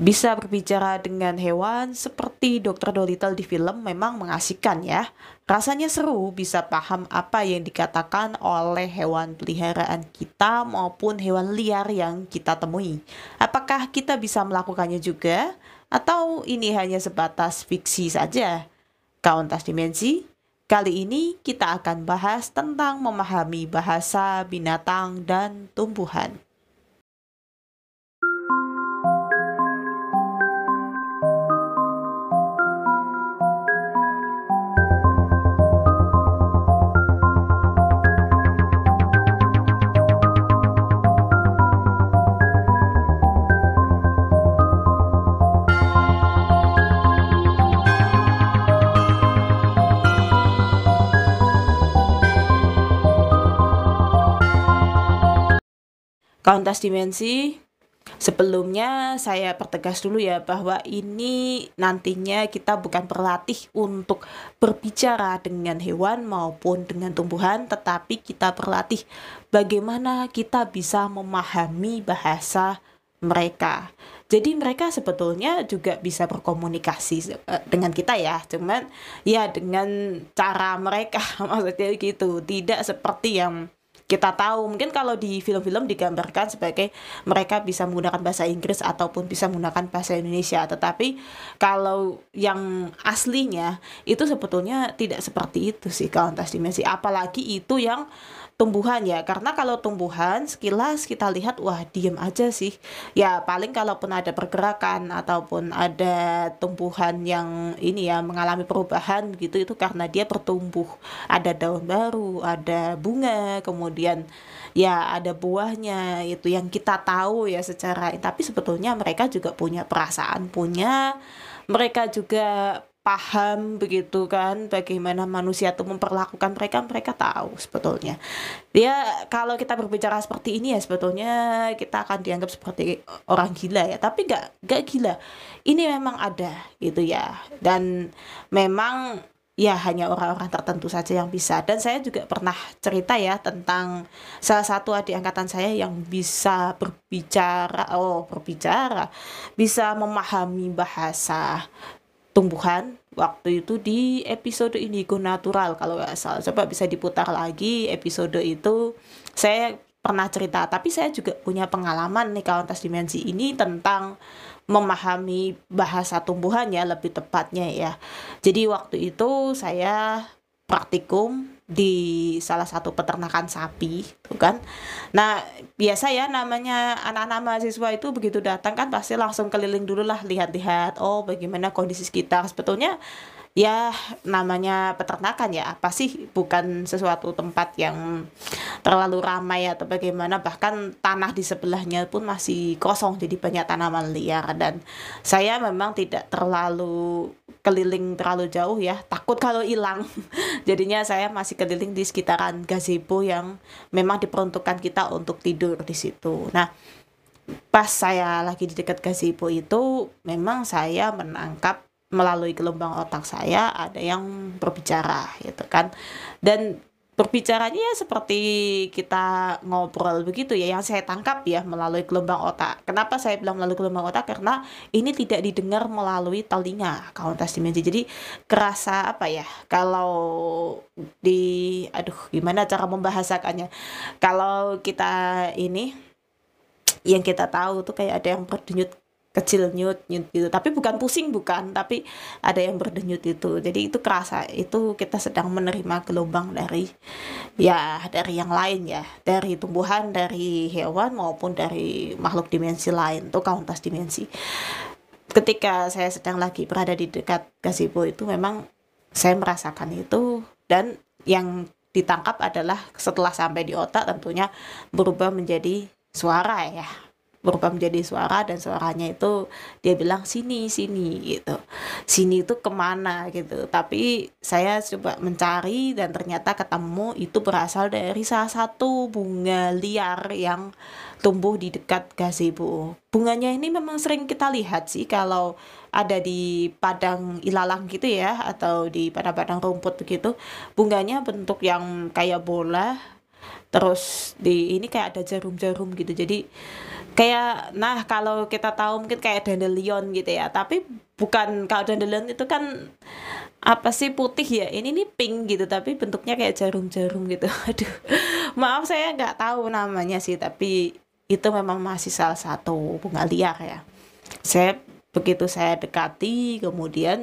Bisa berbicara dengan hewan seperti Dr. Dolittle di film memang mengasihkan ya. Rasanya seru bisa paham apa yang dikatakan oleh hewan peliharaan kita maupun hewan liar yang kita temui. Apakah kita bisa melakukannya juga? Atau ini hanya sebatas fiksi saja? Kauntas Dimensi, kali ini kita akan bahas tentang memahami bahasa binatang dan tumbuhan. Kauntas dimensi Sebelumnya saya pertegas dulu ya bahwa ini nantinya kita bukan berlatih untuk berbicara dengan hewan maupun dengan tumbuhan tetapi kita berlatih bagaimana kita bisa memahami bahasa mereka. Jadi mereka sebetulnya juga bisa berkomunikasi eh, dengan kita ya, cuman ya dengan cara mereka maksudnya gitu, tidak seperti yang kita tahu. Mungkin kalau di film-film digambarkan sebagai mereka bisa menggunakan bahasa Inggris ataupun bisa menggunakan bahasa Indonesia. Tetapi kalau yang aslinya itu sebetulnya tidak seperti itu sih kalau dimensi. Apalagi itu yang tumbuhan ya. Karena kalau tumbuhan sekilas kita lihat wah diem aja sih. Ya paling kalaupun ada pergerakan ataupun ada tumbuhan yang ini ya mengalami perubahan gitu itu karena dia bertumbuh. Ada daun baru ada bunga kemudian ya ada buahnya itu yang kita tahu ya secara tapi sebetulnya mereka juga punya perasaan punya mereka juga paham begitu kan bagaimana manusia itu memperlakukan mereka mereka tahu sebetulnya. Dia kalau kita berbicara seperti ini ya sebetulnya kita akan dianggap seperti orang gila ya. Tapi gak gak gila. Ini memang ada gitu ya. Dan memang ya hanya orang-orang tertentu saja yang bisa. Dan saya juga pernah cerita ya tentang salah satu adik angkatan saya yang bisa berbicara oh berbicara bisa memahami bahasa tumbuhan waktu itu di episode Indigo Natural kalau nggak salah. Coba bisa diputar lagi episode itu. Saya pernah cerita tapi saya juga punya pengalaman nih kawan tas dimensi ini tentang memahami bahasa tumbuhan ya lebih tepatnya ya. Jadi waktu itu saya praktikum di salah satu peternakan sapi tuh kan. Nah biasa ya namanya anak-anak mahasiswa itu begitu datang kan pasti langsung keliling dulu lah lihat-lihat oh bagaimana kondisi sekitar. Sebetulnya ya namanya peternakan ya apa sih? Bukan sesuatu tempat yang terlalu ramai atau bagaimana. Bahkan tanah di sebelahnya pun masih kosong jadi banyak tanaman liar. Dan saya memang tidak terlalu keliling terlalu jauh ya. Takut kalau hilang. Jadinya saya masih keliling di sekitaran gazebo yang memang diperuntukkan kita untuk tidur di situ. Nah pas saya lagi di dekat gazebo itu memang saya menangkap melalui gelombang otak saya ada yang berbicara gitu kan. Dan berbicaranya ya seperti kita ngobrol begitu ya. Yang saya tangkap ya melalui gelombang otak. Kenapa saya bilang melalui gelombang otak? Karena ini tidak didengar melalui telinga kauntas dimensi jadi kerasa apa ya? Kalau di aduh gimana cara membahasakannya? Kalau kita ini yang kita tahu tuh kayak ada yang berdenyut kecil nyut nyut gitu. Tapi bukan pusing bukan. Tapi ada yang berdenyut itu. Jadi itu kerasa. Itu kita sedang menerima gelombang dari ya dari yang lain ya. Dari tumbuhan dari hewan maupun dari makhluk dimensi lain tuh kauntas dimensi. Ketika saya sedang lagi berada di dekat gazebo itu memang saya merasakan itu. Dan yang ditangkap adalah setelah sampai di otak tentunya berubah menjadi suara ya berubah menjadi suara dan suaranya itu dia bilang sini sini gitu. Sini itu ke mana? gitu. Tapi saya coba mencari dan ternyata ketemu itu berasal dari salah satu bunga liar yang tumbuh di dekat gazebo. Bunganya ini memang sering kita lihat sih kalau ada di padang ilalang gitu ya atau di padang-padang rumput begitu bunganya bentuk yang kayak bola terus di ini kayak ada jarum-jarum gitu. Jadi kayak nah kalau kita tahu mungkin kayak dandelion gitu ya. Tapi bukan kalau dandelion itu kan apa sih putih ya? Ini nih pink gitu tapi bentuknya kayak jarum-jarum gitu. Aduh. Maaf saya nggak tahu namanya sih tapi itu memang masih salah satu bunga liar ya. Saya begitu saya dekati kemudian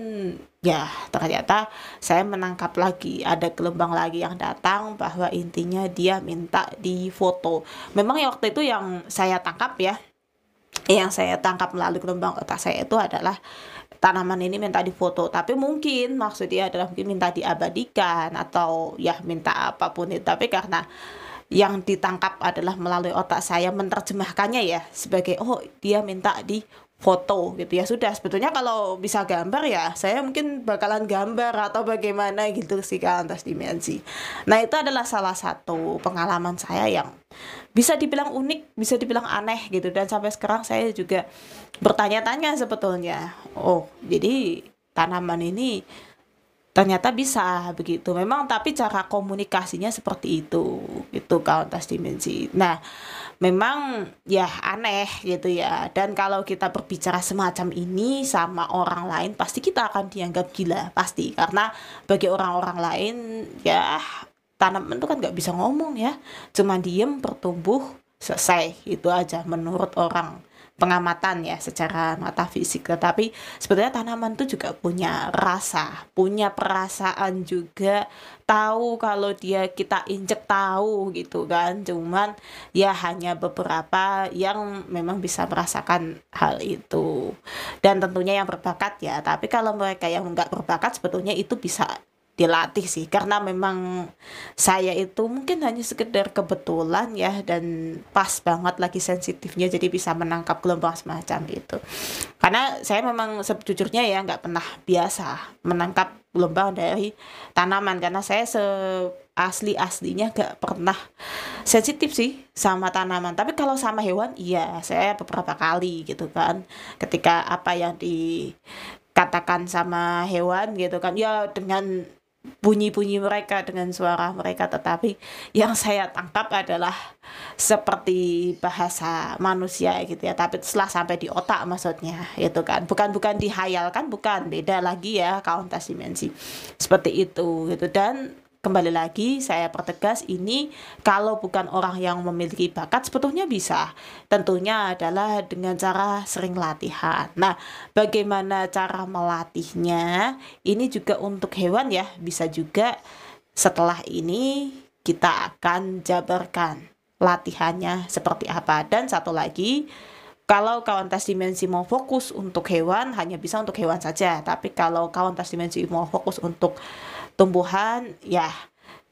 ya ternyata saya menangkap lagi. Ada gelombang lagi yang datang bahwa intinya dia minta di foto memang waktu itu yang saya tangkap ya yang saya tangkap melalui gelombang otak saya itu adalah tanaman ini minta difoto. Tapi mungkin maksudnya adalah mungkin minta diabadikan atau ya minta apa pun itu. Tapi karena yang ditangkap adalah melalui otak saya menerjemahkannya ya sebagai oh dia minta di foto gitu ya. Sudah sebetulnya kalau bisa gambar ya saya mungkin bakalan gambar atau bagaimana gitu sih ke atas dimensi. Nah itu adalah salah satu pengalaman saya yang bisa dibilang unik bisa dibilang aneh gitu. Dan sampai sekarang saya juga bertanya-tanya sebetulnya. Oh jadi tanaman ini ternyata bisa begitu. Memang tapi cara komunikasinya seperti itu itu kauntas dimensi. Nah memang ya aneh gitu ya. Dan kalau kita berbicara semacam ini sama orang lain pasti kita akan dianggap gila pasti. Karena bagi orang-orang lain ya tanaman itu kan nggak bisa ngomong ya. Cuma diem bertumbuh selesai. Itu aja menurut orang pengamatan ya secara mata fisik. Tetapi sebetulnya tanaman itu juga punya rasa punya perasaan juga. Tahu kalau dia kita injek tahu gitu kan. Cuman ya hanya beberapa yang memang bisa merasakan hal itu. Dan tentunya yang berbakat ya. Tapi kalau mereka yang nggak berbakat sebetulnya itu bisa dilatih sih karena memang saya itu mungkin hanya sekedar kebetulan ya dan pas banget lagi sensitifnya jadi bisa menangkap gelombang semacam itu. Karena saya memang sejujurnya ya nggak pernah biasa menangkap gelombang dari tanaman karena saya se asli aslinya nggak pernah sensitif sih sama tanaman. Tapi kalau sama hewan iya saya beberapa kali gitu kan ketika apa yang dikatakan sama hewan gitu kan ya dengan bunyi-bunyi mereka dengan suara mereka. Tetapi yang saya tangkap adalah seperti bahasa manusia gitu ya. Tapi setelah sampai di otak maksudnya itu kan. Bukan bukan dihayalkan bukan. Beda lagi ya kauntas dimensi seperti itu gitu. Dan kembali lagi saya pertegas ini kalau bukan orang yang memiliki bakat sebetulnya bisa. Tentunya adalah dengan cara sering latihan. Nah bagaimana cara melatihnya? Ini juga untuk hewan ya. Bisa juga setelah ini kita akan jabarkan latihannya seperti apa. Dan satu lagi kalau kawan tes dimensi mau fokus untuk hewan hanya bisa untuk hewan saja. Tapi kalau kawan tes dimensi mau fokus untuk tumbuhan ya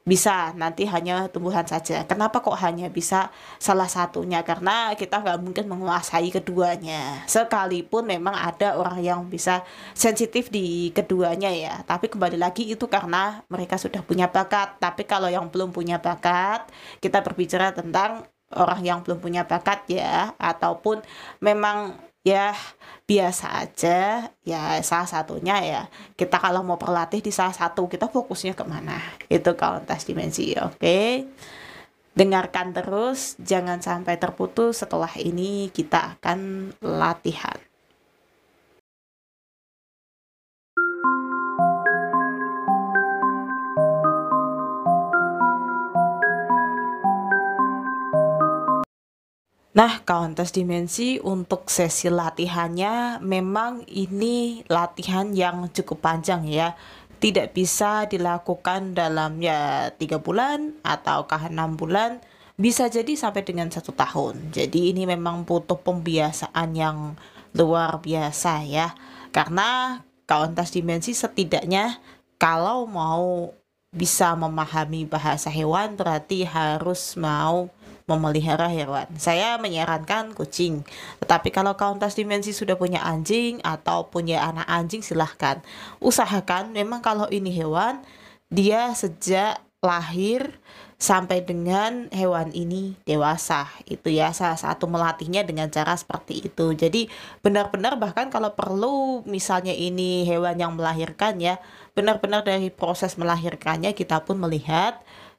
bisa nanti hanya tumbuhan saja. Kenapa kok hanya bisa salah satunya? Karena kita nggak mungkin menguasai keduanya. Sekalipun memang ada orang yang bisa sensitif di keduanya ya. Tapi kembali lagi itu karena mereka sudah punya bakat. Tapi kalau yang belum punya bakat, kita berbicara tentang orang yang belum punya bakat ya, ataupun memang ya biasa aja. Ya salah satunya ya kita kalau mau berlatih di salah satu kita fokusnya ke mana? Itu tes dimensi oke? Okay? dengarkan terus jangan sampai terputus. Setelah ini kita akan latihan Nah, kauntas dimensi untuk sesi latihannya memang ini latihan yang cukup panjang ya. Tidak bisa dilakukan dalam ya tiga bulan ataukah enam bulan, bisa jadi sampai dengan satu tahun. Jadi ini memang butuh pembiasaan yang luar biasa ya. Karena kauntas dimensi setidaknya kalau mau bisa memahami bahasa hewan berarti harus mau memelihara hewan. Saya menyarankan kucing. Tetapi kalau kauntas dimensi sudah punya anjing atau punya anak anjing silahkan. Usahakan memang kalau ini hewan dia sejak lahir sampai dengan hewan ini dewasa itu ya salah satu melatihnya dengan cara seperti itu jadi benar-benar bahkan kalau perlu misalnya ini hewan yang melahirkan ya benar-benar dari proses melahirkannya kita pun melihat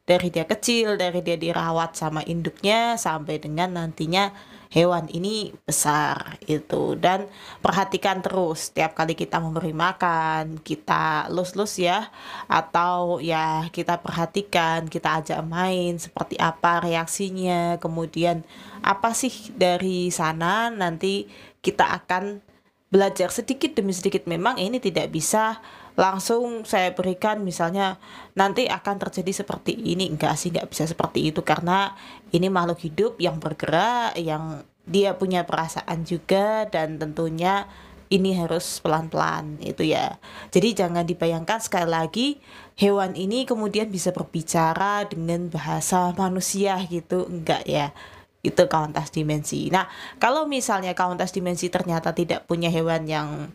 dari dia kecil dari dia dirawat sama induknya sampai dengan nantinya hewan ini besar itu. Dan perhatikan terus setiap kali kita memberi makan kita lus-lus ya atau ya kita perhatikan kita ajak main seperti apa reaksinya kemudian apa sih dari sana nanti kita akan belajar sedikit demi sedikit. Memang ini tidak bisa langsung saya berikan misalnya nanti akan terjadi seperti ini. Enggak sih enggak bisa seperti itu karena ini makhluk hidup yang bergerak yang dia punya perasaan juga dan tentunya ini harus pelan-pelan itu ya. Jadi jangan dibayangkan sekali lagi hewan ini kemudian bisa berbicara dengan bahasa manusia gitu. Enggak ya itu kauntas dimensi. Nah, kalau misalnya kauntas dimensi ternyata tidak punya hewan yang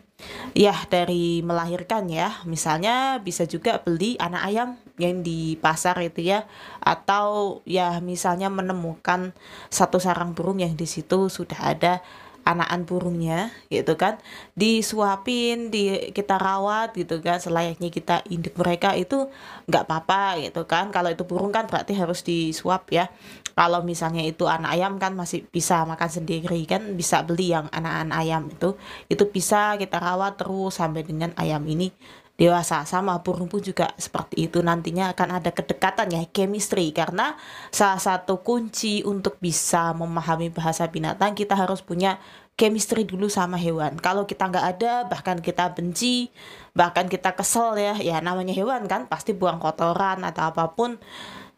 ya dari melahirkan ya, misalnya bisa juga beli anak ayam yang di pasar itu ya, atau ya misalnya menemukan satu sarang burung yang di situ sudah ada anakan burungnya gitu kan. Disuapin di kita rawat gitu kan. Selayaknya kita induk mereka itu nggak apa-apa gitu kan. Kalau itu burung kan berarti harus disuap ya. Kalau misalnya itu anak ayam kan masih bisa makan sendiri kan. Bisa beli yang anak-anak ayam itu. Itu bisa kita rawat terus sampai dengan ayam ini dewasa sama burung pun juga seperti itu. Nantinya akan ada kedekatan ya chemistry. Karena salah satu kunci untuk bisa memahami bahasa binatang kita harus punya chemistry dulu sama hewan. Kalau kita nggak ada bahkan kita benci bahkan kita kesel ya. Ya namanya hewan kan pasti buang kotoran atau apa pun.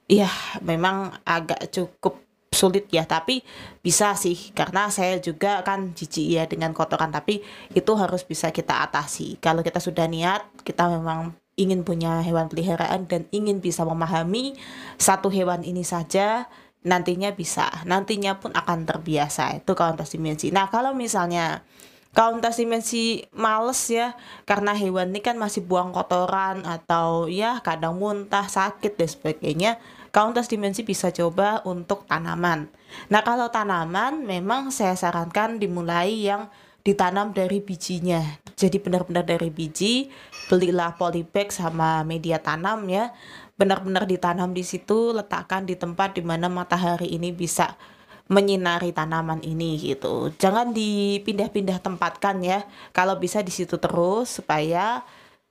Ya memang agak cukup sulit ya tapi bisa sih. Karena saya juga kan jijik ya dengan kotoran tapi itu harus bisa kita atasi. Kalau kita sudah niat kita memang ingin punya hewan peliharaan dan ingin bisa memahami satu hewan ini saja nantinya bisa. Nantinya pun akan terbiasa. Itu kauntas dimensi. Nah kalau misalnya kauntas dimensi males ya karena hewan ini kan masih buang kotoran atau ya kadang muntah sakit dan sebagainya Countess dimensi bisa coba untuk tanaman. Nah, kalau tanaman memang saya sarankan dimulai yang ditanam dari bijinya. Jadi benar-benar dari biji, belilah polybag sama media tanam ya. Benar-benar ditanam di situ, letakkan di tempat di mana matahari ini bisa menyinari tanaman ini gitu. Jangan dipindah-pindah tempatkan ya. Kalau bisa di situ terus supaya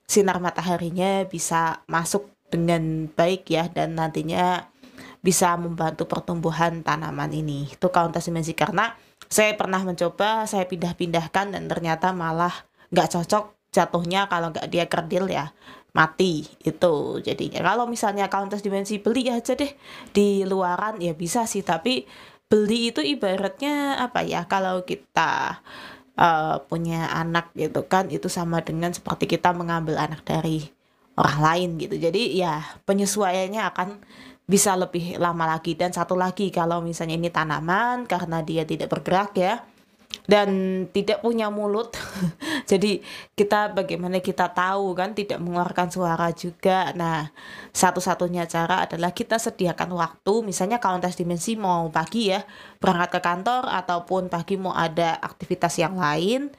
sinar mataharinya bisa masuk dengan baik ya dan nantinya bisa membantu pertumbuhan tanaman ini. Itu countess dimensi karena saya pernah mencoba, saya pindah-pindahkan dan ternyata malah nggak cocok jatuhnya kalau nggak dia kerdil ya mati itu jadinya kalau misalnya countess dimensi beli aja deh di luaran ya bisa sih tapi beli itu ibaratnya apa ya kalau kita uh, punya anak gitu kan itu sama dengan seperti kita mengambil anak dari orang lain gitu. Jadi ya penyesuaiannya akan bisa lebih lama lagi. Dan satu lagi kalau misalnya ini tanaman karena dia tidak bergerak ya dan tidak punya mulut jadi kita bagaimana kita tahu kan tidak mengeluarkan suara juga. Nah satu-satunya cara adalah kita sediakan waktu. Misalnya kalau tes dimensi mau pagi ya berangkat ke kantor ataupun pagi mau ada aktivitas yang lain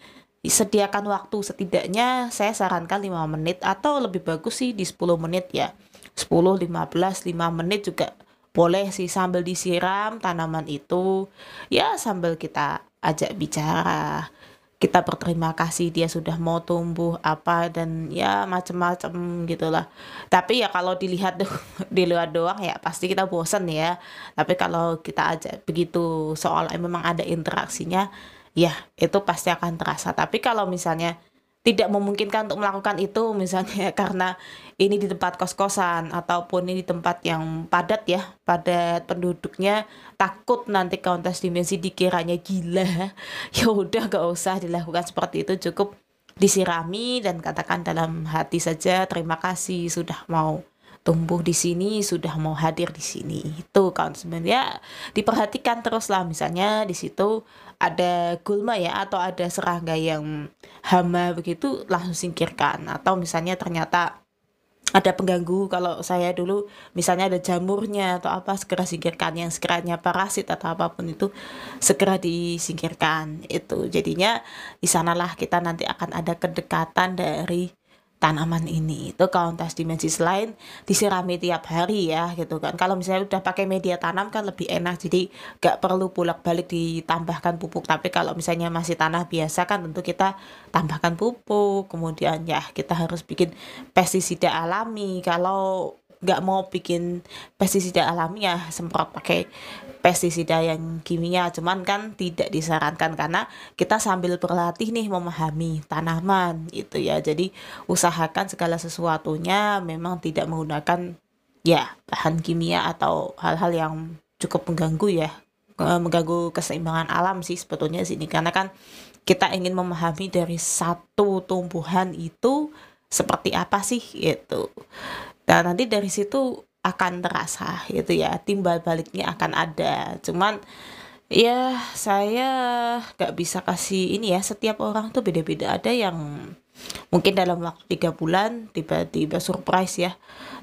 sediakan waktu. Setidaknya saya sarankan 5 menit atau lebih bagus sih di 10 menit ya. 10 15 5 menit juga boleh sih sambil disiram tanaman itu. Ya sambil kita ajak bicara. Kita berterima kasih dia sudah mau tumbuh apa dan ya macam-macam gitulah. Tapi ya kalau dilihat di luar doang ya pasti kita bosan ya. Tapi kalau kita ajak begitu soal memang ada interaksinya ya itu pasti akan terasa. Tapi kalau misalnya tidak memungkinkan untuk melakukan itu misalnya karena ini di tempat kos-kosan ataupun ini di tempat yang padat ya padat penduduknya takut nanti kontes dimensi dikiranya gila ya udah gak usah dilakukan seperti itu. Cukup disirami dan katakan dalam hati saja terima kasih sudah mau tumbuh di sini sudah mau hadir di sini. Itu kan sebenarnya diperhatikan terus lah misalnya di situ ada gulma ya atau ada serangga yang hama begitu langsung singkirkan. Atau misalnya ternyata ada pengganggu kalau saya dulu misalnya ada jamurnya atau apa segera singkirkan. Yang sekiranya parasit atau apa pun itu segera disingkirkan. Itu jadinya di sanalah kita nanti akan ada kedekatan dari tanaman ini. Itu kauntas dimensi selain disirami tiap hari ya gitu kan. Kalau misalnya udah pakai media tanam kan lebih enak jadi gak perlu bolak balik ditambahkan pupuk. Tapi kalau misalnya masih tanah biasa kan tentu kita tambahkan pupuk. Kemudian ya kita harus bikin pestisida alami. Kalau nggak mau bikin pestisida alami ya semprot pakai pestisida yang kimia cuman kan tidak disarankan karena kita sambil berlatih nih memahami tanaman itu ya. Jadi usahakan segala sesuatunya memang tidak menggunakan ya bahan kimia atau hal-hal yang cukup mengganggu ya mengganggu keseimbangan alam sih sebetulnya sini. Karena kan kita ingin memahami dari satu tumbuhan itu seperti apa sih itu dan nanti dari situ akan terasa gitu ya. Timbal baliknya akan ada. Cuman ya saya gak bisa kasih ini ya setiap orang tuh beda-beda. Ada yang mungkin dalam waktu tiga bulan tiba-tiba surprise ya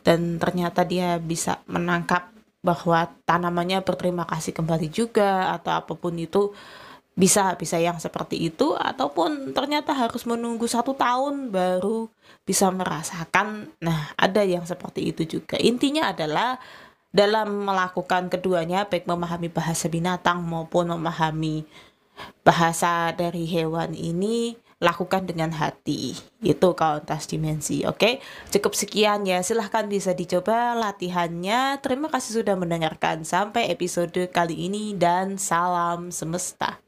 dan ternyata dia bisa menangkap bahwa tanamannya berterima kasih kembali juga atau apa pun itu bisa bisa yang seperti itu ataupun ternyata harus menunggu satu tahun baru bisa merasakan nah ada yang seperti itu juga. Intinya adalah dalam melakukan keduanya baik memahami bahasa binatang maupun memahami bahasa dari hewan ini lakukan dengan hati. Itu kauntas dimensi oke? Cukup sekian ya silahkan bisa dicoba latihannya. Terima kasih sudah mendengarkan sampai episode kali ini dan salam semesta